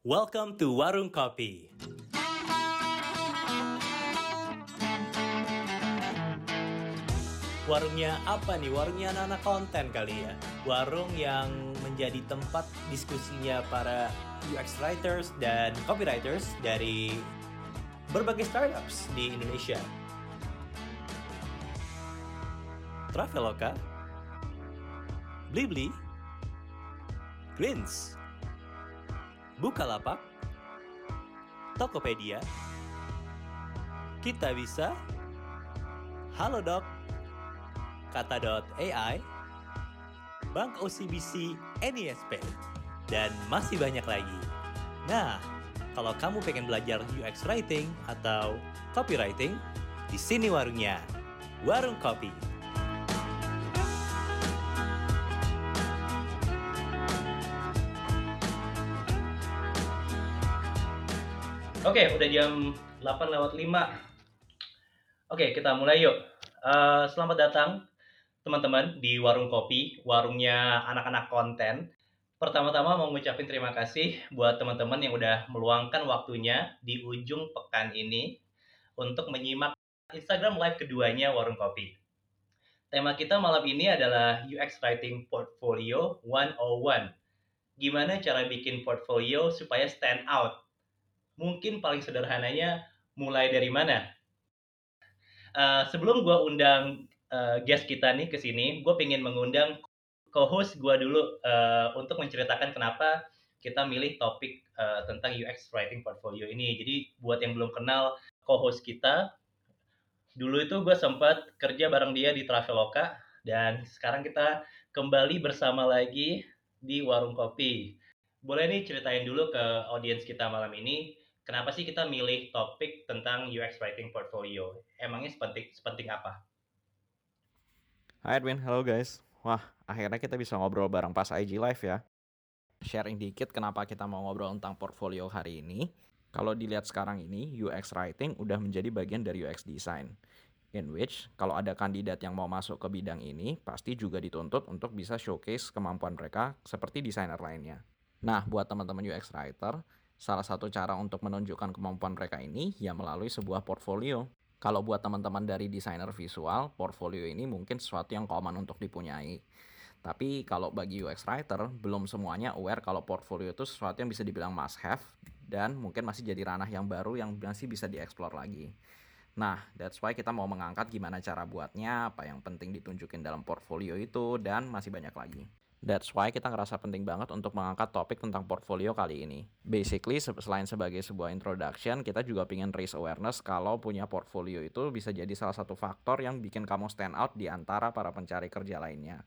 Welcome to Warung Kopi. Warungnya apa nih? Warungnya anak-anak konten kali ya. Warung yang menjadi tempat diskusinya para UX writers dan copywriters dari berbagai startups di Indonesia. Traveloka, Blibli, Greens, Bukalapak, Tokopedia, Kita Bisa, Halodoc, Kata.ai, Bank OCBC NISP, dan masih banyak lagi. Nah, kalau kamu pengen belajar UX writing atau copywriting, di sini warungnya. Warung Kopi. Oke, udah jam 8 lewat 5. Oke, kita mulai yuk. Uh, selamat datang teman-teman di Warung Kopi, warungnya anak-anak konten. Pertama-tama mau ngucapin terima kasih buat teman-teman yang udah meluangkan waktunya di ujung pekan ini untuk menyimak Instagram live keduanya Warung Kopi. Tema kita malam ini adalah UX Writing Portfolio 101. Gimana cara bikin portfolio supaya stand out mungkin paling sederhananya mulai dari mana? Uh, sebelum gue undang uh, guest kita nih ke sini, gue pengen mengundang co-host gue dulu uh, untuk menceritakan kenapa kita milih topik uh, tentang UX Writing Portfolio ini. Jadi buat yang belum kenal co-host kita, dulu itu gue sempat kerja bareng dia di Traveloka dan sekarang kita kembali bersama lagi di Warung Kopi. Boleh nih ceritain dulu ke audiens kita malam ini kenapa sih kita milih topik tentang UX writing portfolio? Emangnya sepenting sepenting apa? Hai Edwin, halo guys. Wah, akhirnya kita bisa ngobrol bareng pas IG Live ya. Sharing dikit kenapa kita mau ngobrol tentang portfolio hari ini. Kalau dilihat sekarang ini, UX writing udah menjadi bagian dari UX design. In which, kalau ada kandidat yang mau masuk ke bidang ini, pasti juga dituntut untuk bisa showcase kemampuan mereka seperti desainer lainnya. Nah, buat teman-teman UX writer, Salah satu cara untuk menunjukkan kemampuan mereka ini ya melalui sebuah portfolio. Kalau buat teman-teman dari desainer visual, portfolio ini mungkin sesuatu yang common untuk dipunyai. Tapi kalau bagi UX writer, belum semuanya aware kalau portfolio itu sesuatu yang bisa dibilang must have dan mungkin masih jadi ranah yang baru yang masih bisa dieksplor lagi. Nah, that's why kita mau mengangkat gimana cara buatnya, apa yang penting ditunjukin dalam portfolio itu, dan masih banyak lagi. That's why kita ngerasa penting banget untuk mengangkat topik tentang portfolio kali ini. Basically, selain sebagai sebuah introduction, kita juga ingin raise awareness kalau punya portfolio itu bisa jadi salah satu faktor yang bikin kamu stand out di antara para pencari kerja lainnya.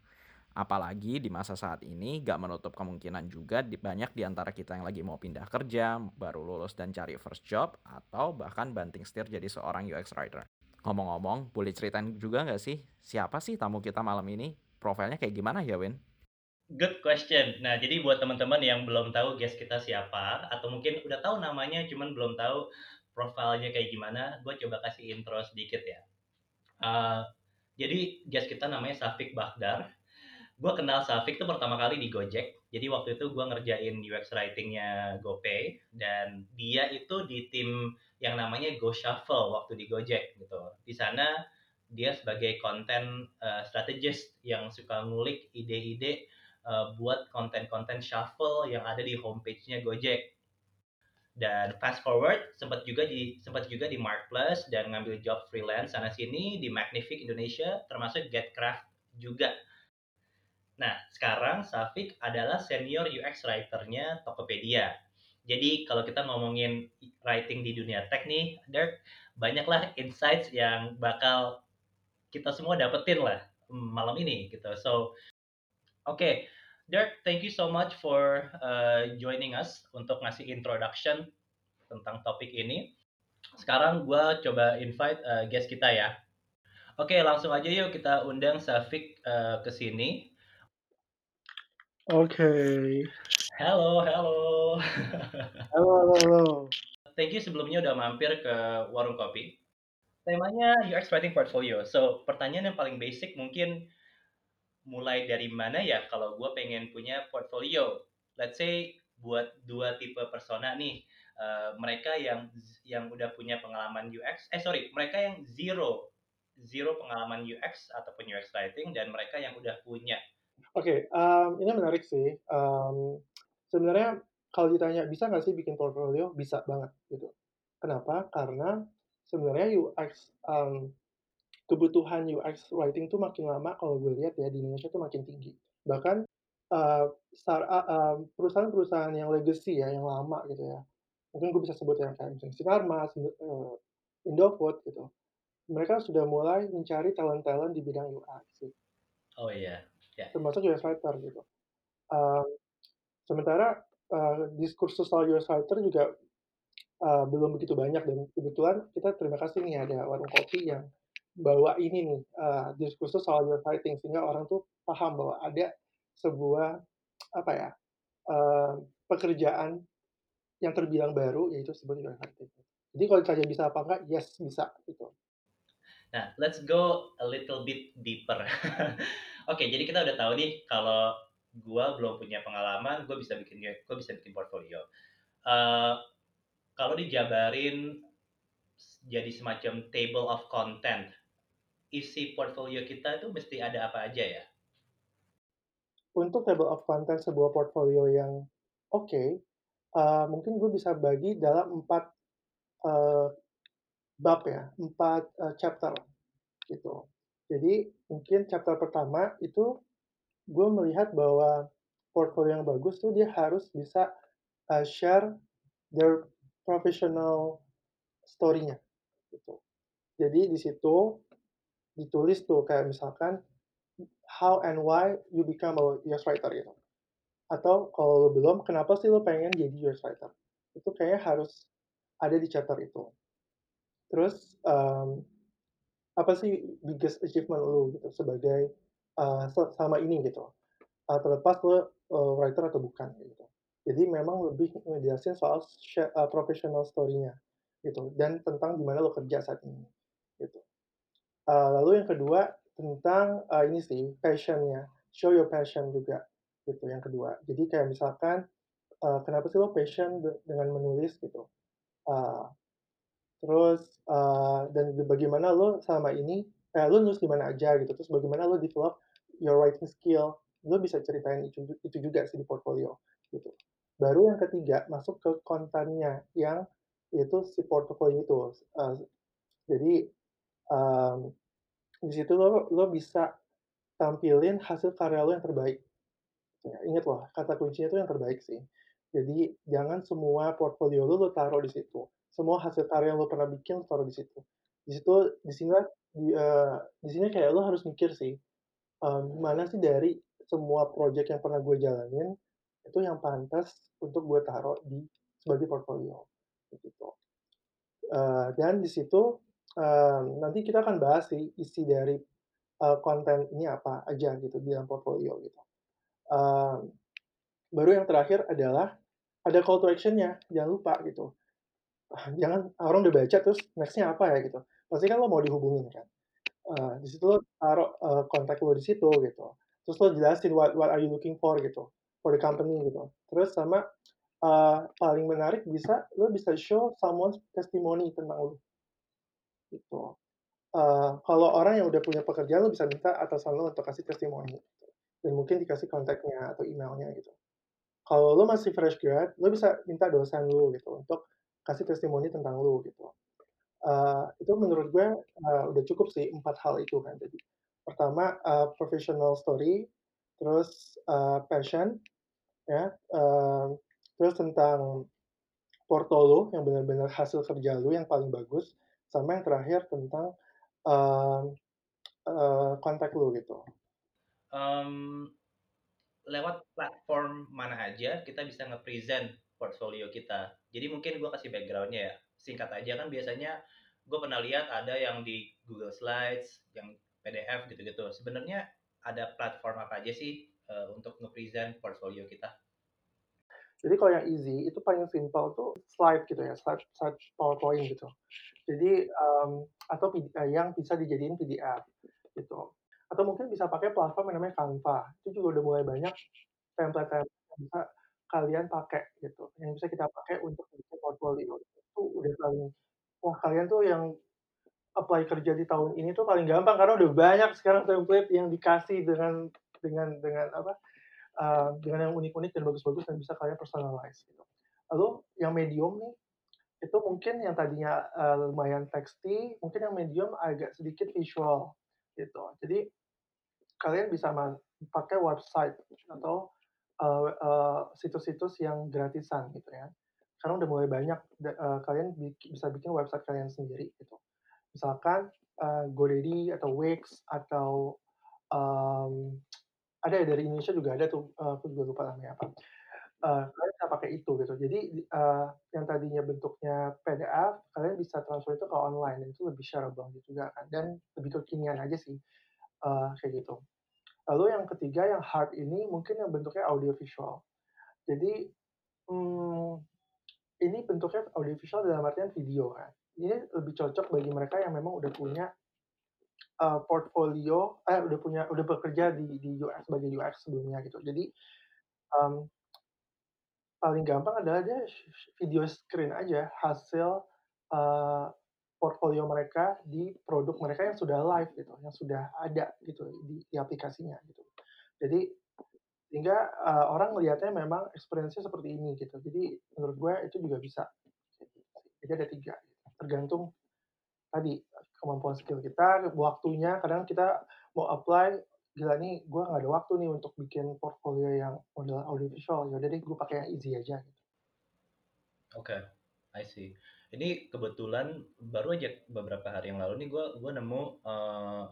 Apalagi di masa saat ini, gak menutup kemungkinan juga di, banyak di antara kita yang lagi mau pindah kerja, baru lulus dan cari first job, atau bahkan banting setir jadi seorang UX writer. Ngomong-ngomong, boleh ceritain juga nggak sih, siapa sih tamu kita malam ini? Profilnya kayak gimana ya, Win? Good question. Nah, jadi buat teman-teman yang belum tahu guest kita siapa, atau mungkin udah tahu namanya, cuman belum tahu profilnya kayak gimana, gue coba kasih intro sedikit ya. Uh, jadi guest kita namanya Safik Baghdar. Gue kenal Safik tuh pertama kali di Gojek. Jadi waktu itu gue ngerjain UX writingnya GoPay, dan dia itu di tim yang namanya Go Shuffle waktu di Gojek gitu. Di sana dia sebagai content uh, strategist yang suka ngulik ide-ide uh, buat konten-konten shuffle yang ada di homepage-nya Gojek. Dan fast forward sempat juga di sempat juga di Mark Plus dan ngambil job freelance sana sini di Magnific Indonesia termasuk Getcraft juga. Nah, sekarang Safik adalah senior UX writer-nya Tokopedia. Jadi kalau kita ngomongin writing di dunia tech nih, Dirk, banyaklah insights yang bakal kita semua dapetin lah malam ini gitu. So Oke, okay. Dirk, thank you so much for uh, joining us untuk ngasih introduction tentang topik ini. Sekarang gue coba invite uh, guest kita ya. Oke, langsung aja yuk kita undang Safik uh, ke sini. Oke. Okay. Halo, halo. halo, halo, halo. Thank you sebelumnya udah mampir ke Warung Kopi. Temanya UX Writing Portfolio. So, pertanyaan yang paling basic mungkin mulai dari mana ya kalau gue pengen punya portfolio let's say buat dua tipe persona nih. Uh, mereka yang yang udah punya pengalaman UX, eh sorry, mereka yang zero zero pengalaman UX ataupun UX writing dan mereka yang udah punya. Oke, okay, um, ini menarik sih. Um, sebenarnya kalau ditanya bisa nggak sih bikin portfolio, bisa banget gitu. Kenapa? Karena sebenarnya UX um, kebutuhan UX writing tuh makin lama kalau gue lihat ya di Indonesia tuh makin tinggi. Bahkan uh, uh, perusahaan-perusahaan yang legacy ya, yang lama gitu ya. Mungkin gue bisa sebut yang kayak misalnya Sinarmas, uh, Indofood gitu. Mereka sudah mulai mencari talent-talent di bidang UX. Gitu. Oh iya. Yeah. Termasuk UX writer gitu. Uh, sementara uh, diskursus soal UX writer juga uh, belum begitu banyak dan kebetulan kita terima kasih nih ada warung kopi yang bawa ini nih uh, diskursus soal fighting sehingga orang tuh paham bahwa ada sebuah apa ya uh, pekerjaan yang terbilang baru yaitu sebut fighting. Jadi kalau ditanya bisa apa enggak, yes bisa gitu. Nah, let's go a little bit deeper. Oke, okay, jadi kita udah tahu nih kalau gue belum punya pengalaman, gue bisa bikin gue bisa bikin portfolio. Uh, kalau dijabarin jadi semacam table of content isi portfolio kita itu mesti ada apa aja ya? Untuk table of content sebuah portfolio yang oke, okay, uh, mungkin gue bisa bagi dalam empat uh, bab ya, empat uh, chapter gitu. Jadi mungkin chapter pertama itu gue melihat bahwa portfolio yang bagus tuh dia harus bisa uh, share their professional story-nya gitu. Jadi di situ ditulis tuh kayak misalkan how and why you become a UX writer gitu. Atau kalau lo belum, kenapa sih lo pengen jadi UX writer? Itu kayaknya harus ada di chapter itu. Terus um, apa sih biggest achievement lo gitu sebagai uh, sama ini gitu. Uh, terlepas lo uh, writer atau bukan gitu. Jadi memang lebih ngejelasin soal share, uh, professional story-nya gitu dan tentang gimana lo kerja saat ini gitu. Uh, lalu yang kedua tentang uh, ini sih passionnya, show your passion juga gitu yang kedua. Jadi kayak misalkan uh, kenapa sih lo passion de dengan menulis gitu. Uh, terus uh, dan bagaimana lo selama ini eh, lo nulis di mana aja gitu. Terus bagaimana lo develop your writing skill. Lo bisa ceritain itu, itu juga sih di portfolio gitu. Baru yang ketiga masuk ke kontennya yang itu si portfolio itu. Uh, jadi um, di situ lo lo bisa tampilin hasil karya lo yang terbaik. Ya, ingat loh, kata kuncinya itu yang terbaik sih. Jadi jangan semua portfolio lo lo taruh di situ. Semua hasil karya yang lo pernah bikin lo taruh di situ. Di situ di sini di, uh, di sini kayak lo harus mikir sih um, mana sih dari semua project yang pernah gue jalanin itu yang pantas untuk gue taruh di sebagai portfolio gitu. Uh, dan di situ um, nanti kita akan bahas sih isi dari uh, konten ini apa aja gitu di dalam portfolio gitu. Um, baru yang terakhir adalah ada call to actionnya, jangan lupa gitu. Jangan orang udah baca terus nextnya apa ya gitu. Pasti kan lo mau dihubungin kan. Uh, di situ lo taruh uh, kontak lo di situ gitu. Terus lo jelasin what what are you looking for gitu for the company gitu. Terus sama uh, paling menarik bisa lo bisa show someone's testimony tentang lo gitu. Uh, kalau orang yang udah punya pekerjaan, lo bisa minta atasan lo untuk kasih testimoni, gitu. dan mungkin dikasih kontaknya atau emailnya gitu. Kalau lo masih fresh grad, lo bisa minta dosen lo gitu untuk kasih testimoni tentang lo gitu. Uh, itu menurut gue uh, udah cukup sih empat hal itu kan. Jadi pertama uh, professional story, terus uh, passion, ya, uh, terus tentang portfolio yang benar-benar hasil kerja lo yang paling bagus, sama yang terakhir tentang uh, uh, kontak lu gitu. Um, lewat platform mana aja kita bisa nge-present portfolio kita. Jadi mungkin gue kasih backgroundnya ya. Singkat aja kan biasanya gue pernah lihat ada yang di Google Slides, yang PDF gitu-gitu. Sebenarnya ada platform apa aja sih uh, untuk nge-present portfolio kita? Jadi kalau yang easy itu paling simple tuh slide gitu ya, slide, slide PowerPoint gitu. Jadi um, atau uh, yang bisa dijadiin PDF gitu. Atau mungkin bisa pakai platform yang namanya Canva. Itu juga udah mulai banyak template-template yang bisa kalian pakai gitu, yang bisa kita pakai untuk bikin portfolio. Itu udah paling wah kalian tuh yang apply kerja di tahun ini tuh paling gampang karena udah banyak sekarang template yang dikasih dengan dengan dengan apa, uh, dengan yang unik-unik dan bagus-bagus dan bisa kalian personalize gitu. Lalu yang medium nih, itu mungkin yang tadinya uh, lumayan teksty, mungkin yang medium agak sedikit visual gitu. Jadi kalian bisa pakai website atau uh, uh, situs-situs yang gratisan gitu ya. Karena udah mulai banyak uh, kalian bisa bikin website kalian sendiri gitu. Misalkan uh, GoDaddy atau Wix atau um, ada ya dari Indonesia juga ada tuh, uh, aku juga lupa namanya apa. Uh, kalian bisa pakai itu gitu. Jadi uh, yang tadinya bentuknya PDF, kalian bisa transfer itu ke online dan itu lebih shareable gitu juga kan. Dan lebih kekinian aja sih uh, kayak gitu. Lalu yang ketiga yang hard ini mungkin yang bentuknya audio visual. Jadi hmm, ini bentuknya audio visual dalam artian video kan. Ini lebih cocok bagi mereka yang memang udah punya uh, portfolio, eh udah punya udah bekerja di di UX sebagai UX sebelumnya gitu. Jadi um, paling gampang adalah dia video screen aja hasil uh, portfolio mereka di produk mereka yang sudah live gitu, yang sudah ada gitu di, di aplikasinya gitu. Jadi sehingga uh, orang melihatnya memang experience-nya seperti ini gitu. Jadi menurut gue itu juga bisa. Jadi ada tiga, gitu. tergantung tadi kemampuan skill kita, waktunya. Kadang kita mau apply, gila nih gue nggak ada waktu nih untuk bikin portfolio yang model audiovisual. Ya jadi gue pakai yang easy aja. Gitu. Oke, okay. I see. Ini kebetulan baru aja beberapa hari yang lalu nih gue gue nemu uh,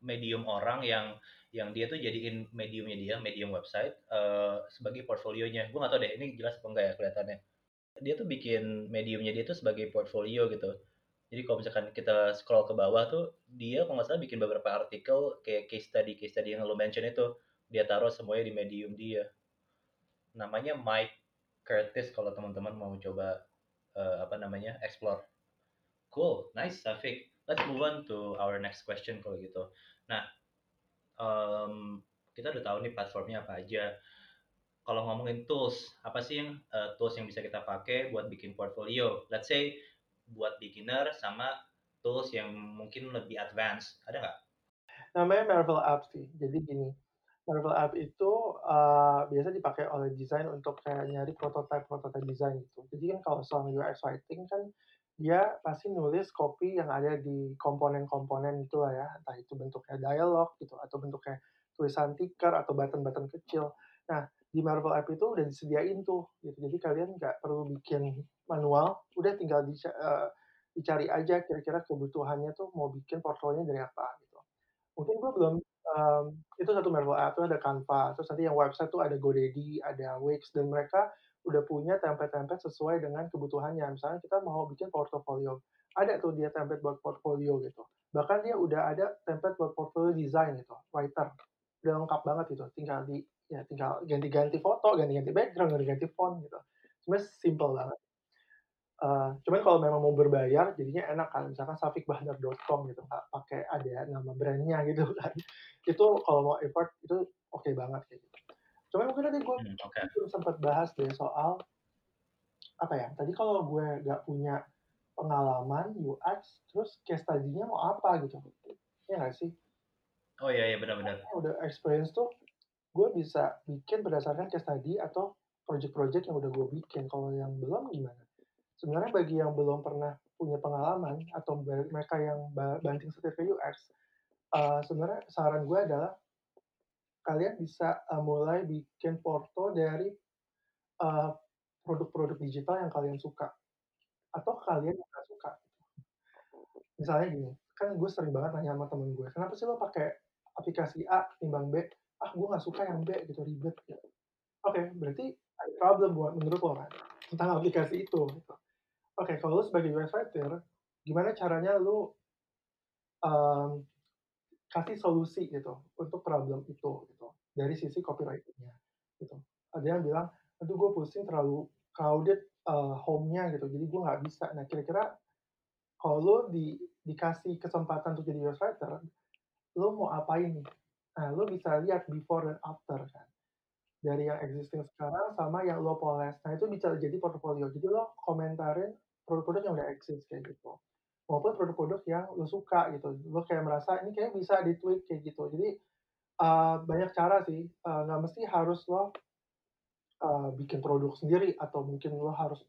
medium orang yang yang dia tuh jadiin mediumnya dia, medium website uh, sebagai portfolionya. Gue gak tau deh ini jelas apa enggak ya kelihatannya. Dia tuh bikin mediumnya dia tuh sebagai portfolio gitu. Jadi kalau misalkan kita scroll ke bawah tuh dia kalau nggak salah bikin beberapa artikel kayak case study case study yang lo mention itu dia taruh semuanya di medium dia. Namanya Mike Curtis kalau teman-teman mau coba uh, apa namanya explore. Cool, nice, Safik. Let's move on to our next question kalau gitu. Nah, um, kita udah tahu nih platformnya apa aja. Kalau ngomongin tools, apa sih yang uh, tools yang bisa kita pakai buat bikin portfolio? Let's say buat beginner sama tools yang mungkin lebih advance ada nggak? Namanya Marvel App sih. Jadi gini, Marvel App itu uh, biasa dipakai oleh desain untuk kayak nyari prototype desain gitu. Jadi kan kalau soal UX writing kan dia pasti nulis copy yang ada di komponen-komponen itulah ya, entah itu bentuknya dialog gitu atau bentuknya tulisan ticker atau button-button kecil. Nah, di Marvel App itu udah disediain tuh gitu. Jadi kalian nggak perlu bikin manual, udah tinggal di, uh, dicari aja kira-kira kebutuhannya tuh mau bikin portfolio dari apa gitu. Mungkin gue belum um, itu satu Marvel App tuh ada Canva, terus nanti yang website tuh ada GoDaddy, ada Wix dan mereka udah punya template-template sesuai dengan kebutuhannya. Misalnya kita mau bikin portfolio, ada tuh dia template buat portfolio gitu. Bahkan dia udah ada template buat portfolio design gitu, writer. Udah lengkap banget gitu, tinggal di ya tinggal ganti-ganti foto, ganti-ganti background, ganti-ganti font gitu. Sebenarnya simple banget. Uh, cuman kalau memang mau berbayar, jadinya enak kan. Misalkan safikbahnar.com gitu, nggak pakai ada nama brandnya gitu kan. Itu kalau mau effort itu oke okay banget kayak gitu. Cuman mungkin tadi gue hmm, okay. sempat bahas deh soal apa ya? Tadi kalau gue nggak punya pengalaman UX, terus case study-nya mau apa gitu? Ya nggak sih? Oh iya, iya benar-benar. Udah experience tuh gue bisa bikin berdasarkan case study atau project-project yang udah gue bikin. Kalau yang belum gimana? Sebenarnya bagi yang belum pernah punya pengalaman atau mereka yang banting setir ke UX, uh, sebenarnya saran gue adalah kalian bisa uh, mulai bikin porto dari uh, produk-produk digital yang kalian suka atau kalian yang gak suka. Misalnya gini, kan gue sering banget nanya sama temen gue, kenapa sih lo pakai aplikasi A timbang B? ah gue nggak suka yang B gitu ribet gitu. oke okay, berarti ada problem buat menurut lo kan tentang aplikasi itu gitu. oke okay, kalau lo sebagai UX writer gimana caranya lo um, kasih solusi gitu untuk problem itu gitu dari sisi copywritingnya gitu ada yang bilang aduh gue pusing terlalu crowded uh, home-nya gitu jadi gue nggak bisa nah kira-kira kalau lo di, dikasih kesempatan untuk jadi UX writer lo mau apain nih Nah, lo bisa lihat before dan after kan. dari yang existing sekarang sama yang lo poles. Nah, itu bisa jadi portofolio. Jadi lo komentarin produk-produk yang udah exist kayak gitu. Maupun produk-produk yang lo suka gitu. Lo kayak merasa ini kayak bisa di-tweak kayak gitu. Jadi uh, banyak cara sih. Uh, nggak mesti harus lo uh, bikin produk sendiri atau mungkin lo harus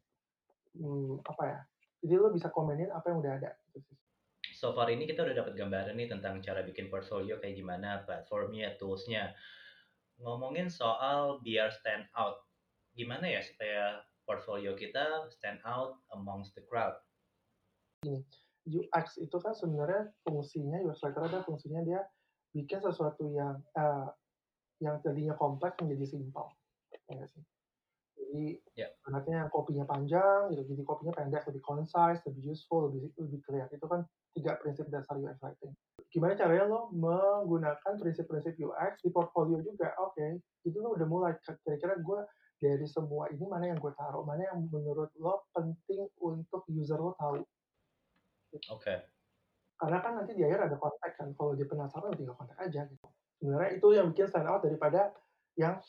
hmm, apa ya? Jadi lo bisa komenin apa yang udah ada. Gitu sih. So far ini kita udah dapat gambaran nih tentang cara bikin portfolio kayak gimana, platformnya, toolsnya. Ngomongin soal biar stand out, gimana ya supaya portfolio kita stand out amongst the crowd? Gini, UX itu kan sebenarnya fungsinya UX writer ada fungsinya dia bikin sesuatu yang uh, yang tadinya kompleks menjadi simpel, ya sih. Jadi yeah. anaknya yang kopinya panjang, gitu, jadi kopinya pendek, lebih concise, lebih useful, lebih lebih clear. Itu kan tiga prinsip dasar UX writing. Gimana caranya lo menggunakan prinsip-prinsip UX di portfolio juga? Oke, okay. jadi lo udah mulai kira-kira gue dari semua ini mana yang gue taruh, mana yang menurut lo penting untuk user lo tahu. Oke. Okay. Karena kan nanti di akhir ada kontak kan, kalau dia penasaran tinggal kontak aja gitu. Sebenarnya itu yang bikin stand out daripada yang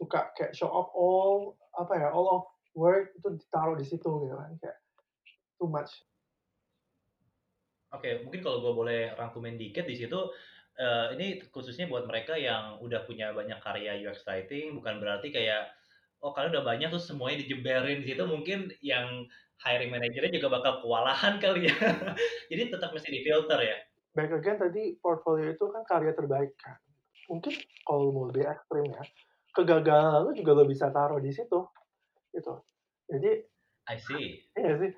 suka kayak show off all apa ya all of work itu ditaruh di situ gitu kan kayak too much. Oke, okay, mungkin kalau gue boleh rangkumin dikit di situ, uh, ini khususnya buat mereka yang udah punya banyak karya UX writing, bukan berarti kayak oh kalian udah banyak tuh semuanya dijeberin di situ, mungkin yang hiring manajernya juga bakal kewalahan kali ya. Jadi tetap mesti difilter ya. Back again tadi portfolio itu kan karya terbaik kan. Mungkin kalau mau lebih ekstrim ya, kegagalan lu juga lo bisa taruh di situ gitu. Jadi I see. iya sih?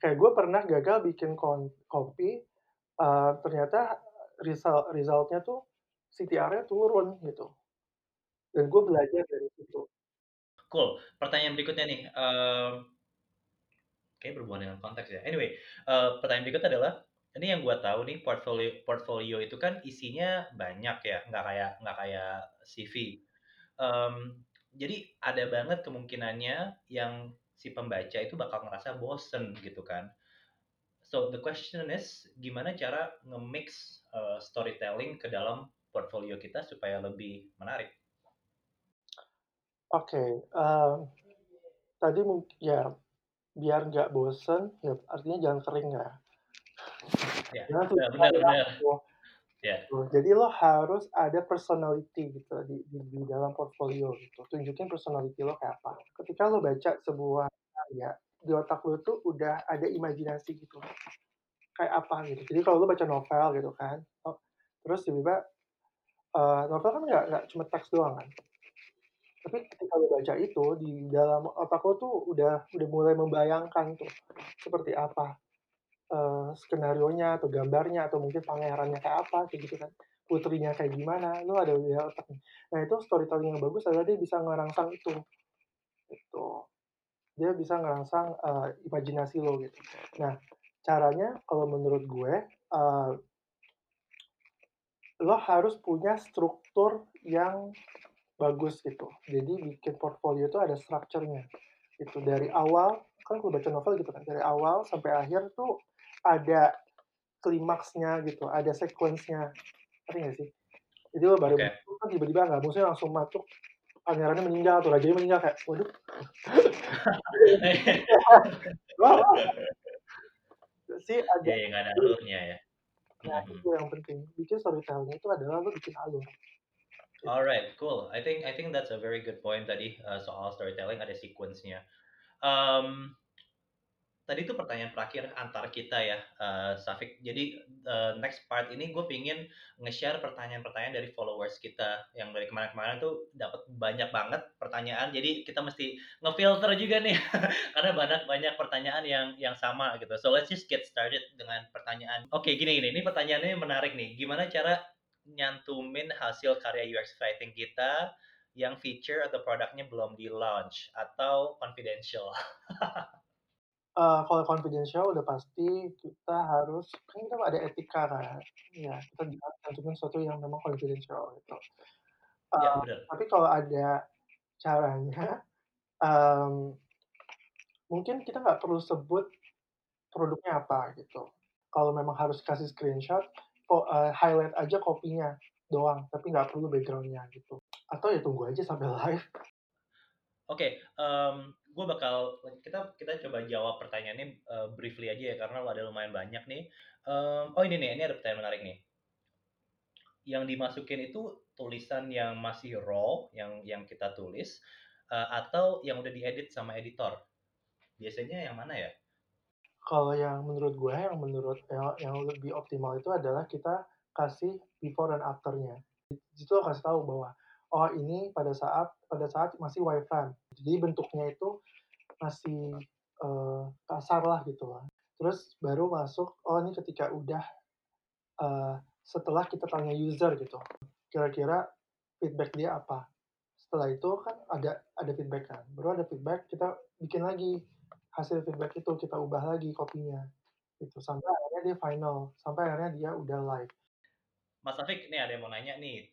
Kayak gue pernah gagal bikin kopi uh, ternyata result resultnya tuh CTR-nya turun gitu. Dan gue belajar dari situ. Cool. Pertanyaan berikutnya nih uh, kayak berhubungan dengan konteks ya. Anyway uh, pertanyaan berikutnya adalah ini yang gue tahu nih portfolio portfolio itu kan isinya banyak ya nggak kayak nggak kayak CV um, jadi ada banget kemungkinannya yang si pembaca itu bakal ngerasa bosen gitu kan. So the question is gimana cara nge-mix uh, storytelling ke dalam portfolio kita supaya lebih menarik? Oke, okay, uh, tadi mungkin ya biar nggak bosen, ya artinya jangan kering ya. Ya, jangan benar, benar. Yeah. Gitu. Jadi lo harus ada personality gitu di, di, di dalam portfolio gitu. Tunjukin personality lo kayak apa. Ketika lo baca sebuah karya, di otak lo tuh udah ada imajinasi gitu. Kayak apa gitu. Jadi kalau lo baca novel gitu kan, oh, terus tiba-tiba uh, novel kan nggak nggak cuma teks doang kan. Tapi ketika lo baca itu di dalam otak lo tuh udah udah mulai membayangkan tuh seperti apa uh, skenario nya atau gambarnya atau mungkin pangerannya kayak apa kayak gitu kan. Putrinya kayak gimana lu ada di otak nah itu storytelling yang bagus adalah dia bisa ngerangsang itu. Itu dia bisa ngerangsang uh, imajinasi lo gitu. Nah caranya kalau menurut gue uh, lo harus punya struktur yang bagus gitu. Jadi bikin portfolio itu ada strukturnya itu dari awal kan kalau baca novel gitu kan dari awal sampai akhir tuh ada klimaksnya gitu, ada sequence-nya. Ngerti nggak sih? Jadi lo baru okay. kan tiba-tiba nggak, maksudnya langsung masuk pangerannya meninggal atau rajanya meninggal kayak, waduh. wah, wah. sih ada. Ya, nggak ada alurnya ya. Nah, hmm. itu yang penting. Bikin storytelling itu adalah lo bikin alur. Alright, cool. I think I think that's a very good point tadi uh, soal storytelling ada sequence-nya. Um, tadi itu pertanyaan terakhir antar kita ya, uh, Safik. Jadi uh, next part ini gue pingin nge-share pertanyaan-pertanyaan dari followers kita yang dari kemarin-kemarin tuh dapat banyak banget pertanyaan. Jadi kita mesti ngefilter juga nih karena banyak banyak pertanyaan yang yang sama gitu. So let's just get started dengan pertanyaan. Oke, okay, gini gini. Ini pertanyaannya menarik nih. Gimana cara nyantumin hasil karya UX writing kita yang feature atau produknya belum di launch atau confidential? Uh, kalau confidential udah pasti kita harus kan kita ada etika kan, ya kita cantumin sesuatu yang memang confidential gitu. Ya, Uh, tapi kalau ada caranya, um, mungkin kita nggak perlu sebut produknya apa gitu. Kalau memang harus kasih screenshot, uh, highlight aja kopinya. doang, tapi nggak perlu background-nya gitu. Atau ya tunggu aja sampai live. Oke, um, gue bakal kita kita coba jawab pertanyaannya uh, briefly aja ya karena ada lumayan banyak nih. Um, oh ini nih, ini ada pertanyaan menarik nih. Yang dimasukin itu tulisan yang masih raw, yang yang kita tulis, uh, atau yang udah diedit sama editor. Biasanya yang mana ya? Kalau yang menurut gue, yang menurut yang, yang lebih optimal itu adalah kita kasih before dan afternya. Itu kasih tahu bahwa oh ini pada saat pada saat masih wireframe. Jadi bentuknya itu masih uh, kasar lah gitu lah. Terus baru masuk oh ini ketika udah uh, setelah kita tanya user gitu. Kira-kira feedback dia apa? Setelah itu kan ada ada feedback kan. Baru ada feedback kita bikin lagi hasil feedback itu kita ubah lagi kopinya itu sampai akhirnya dia final sampai akhirnya dia udah live Mas Afik nih ada yang mau nanya nih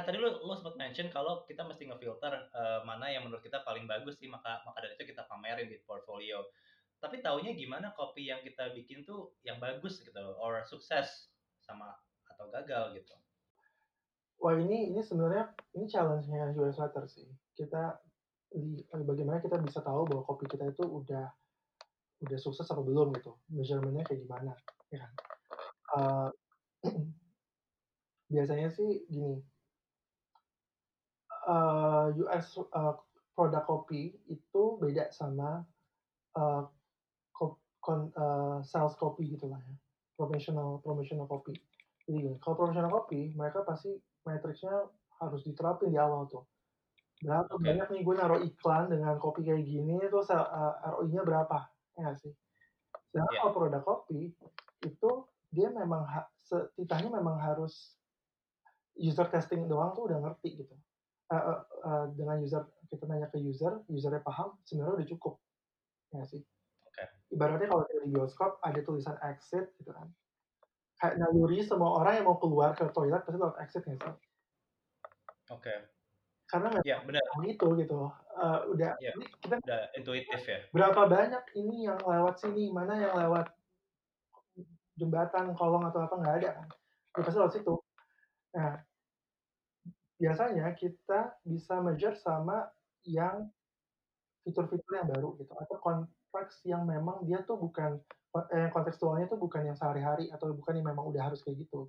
kan tadi lu lu sempat mention kalau kita mesti ngefilter uh, mana yang menurut kita paling bagus sih maka maka dari itu kita pamerin di portfolio. Tapi taunya gimana kopi yang kita bikin tuh yang bagus gitu or sukses sama atau gagal gitu. Wah ini ini sebenarnya ini challenge-nya US Letter sih. Kita di, bagaimana kita bisa tahu bahwa kopi kita itu udah udah sukses apa belum gitu. Measurementnya kayak gimana ya uh, biasanya sih gini uh, eh, US uh, produk kopi itu beda sama uh, kon, uh, sales kopi gitu lah ya. Professional professional kopi. Jadi kalau professional kopi mereka pasti matriksnya harus diterapin di awal tuh. Berapa okay. banyak nih gue naruh iklan dengan kopi kayak gini terus uh, ROI-nya berapa? Ya sih? Sedangkan yeah. kalau produk kopi itu dia memang setidaknya memang harus user testing doang tuh udah ngerti gitu uh, uh, dengan user kita nanya ke user usernya paham sebenarnya udah cukup. Ya sih. Okay. ibaratnya kalau di bioskop ada tulisan exit gitu kan. Kayak naluri semua orang yang mau keluar ke toilet pasti lewat exit ya sih? Oke. Okay karena nggak ya, benar. itu gitu. Uh, udah ya, ini kita udah intuitif ya. berapa banyak ini yang lewat sini mana yang lewat jembatan kolong atau apa nggak ada kan. Ya, pasti lewat situ. Nah biasanya kita bisa measure sama yang fitur-fitur yang baru gitu atau konteks yang memang dia tuh bukan eh, kontekstualnya tuh bukan yang sehari-hari atau bukan yang memang udah harus kayak gitu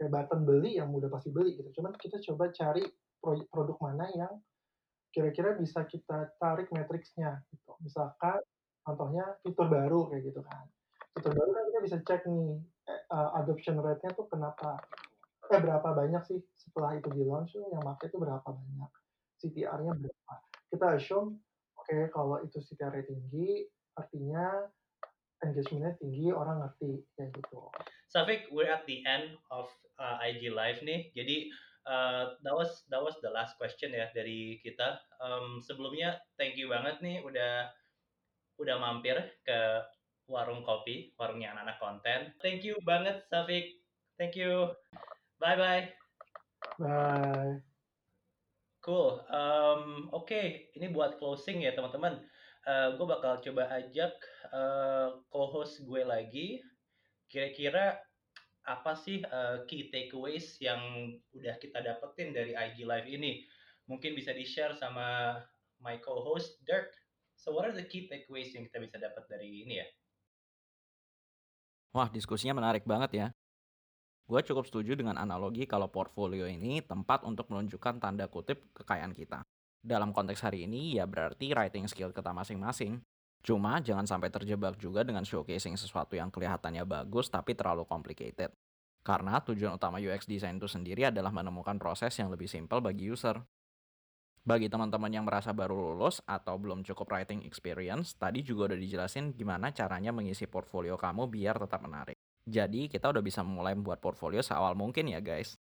kayak button beli yang udah pasti beli gitu cuman kita coba cari produk mana yang kira-kira bisa kita tarik matriksnya gitu. Misalkan contohnya fitur baru kayak gitu kan. Fitur baru kan kita bisa cek nih uh, adoption rate-nya tuh kenapa eh berapa banyak sih setelah itu di launch yang pakai itu berapa banyak CTR-nya berapa kita assume oke okay, kalau itu CTR tinggi artinya engagement-nya tinggi orang ngerti kayak gitu Safik we're at the end of uh, IG live nih jadi uh, that was that was the last question ya dari kita. Um, sebelumnya thank you banget nih udah udah mampir ke warung kopi, warungnya anak-anak konten. Thank you banget Safik. Thank you. Bye bye. Bye. Cool. Um, Oke, okay. ini buat closing ya teman-teman. Uh, gue bakal coba ajak uh, co-host gue lagi. Kira-kira apa sih uh, key takeaways yang udah kita dapetin dari IG Live ini? Mungkin bisa di-share sama my co-host Dirk. So what are the key takeaways yang kita bisa dapat dari ini ya? Wah, diskusinya menarik banget ya. Gue cukup setuju dengan analogi kalau portfolio ini tempat untuk menunjukkan tanda kutip kekayaan kita. Dalam konteks hari ini, ya berarti writing skill kita masing-masing. Cuma jangan sampai terjebak juga dengan showcasing sesuatu yang kelihatannya bagus tapi terlalu complicated. Karena tujuan utama UX design itu sendiri adalah menemukan proses yang lebih simpel bagi user. Bagi teman-teman yang merasa baru lulus atau belum cukup writing experience, tadi juga udah dijelasin gimana caranya mengisi portfolio kamu biar tetap menarik. Jadi kita udah bisa memulai membuat portfolio seawal mungkin ya guys.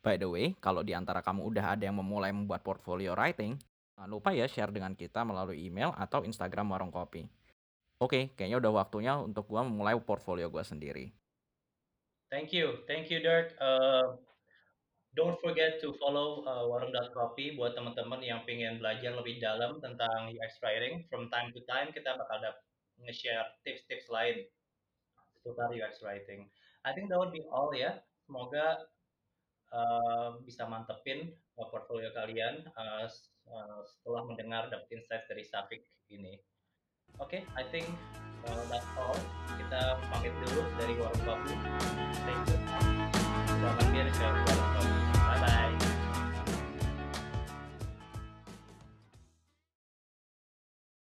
By the way, kalau di antara kamu udah ada yang memulai membuat portfolio writing, Jangan lupa ya share dengan kita melalui email atau Instagram Warung Kopi. Oke, kayaknya udah waktunya untuk gue memulai portfolio gue sendiri. Thank you, thank you Dirk. Uh, don't forget to follow uh, warung.kopi buat teman-teman yang pengen belajar lebih dalam tentang UX writing. From time to time kita bakal nge-share tips-tips lain seputar UX writing. I think that would be all ya. Semoga uh, bisa mantepin uh, portfolio kalian uh, uh, setelah mendengar dapat insight dari Safik ini. Oke, okay, I think uh, that's all. Kita pamit dulu dari Warung Babu. Thank you. Selamat ke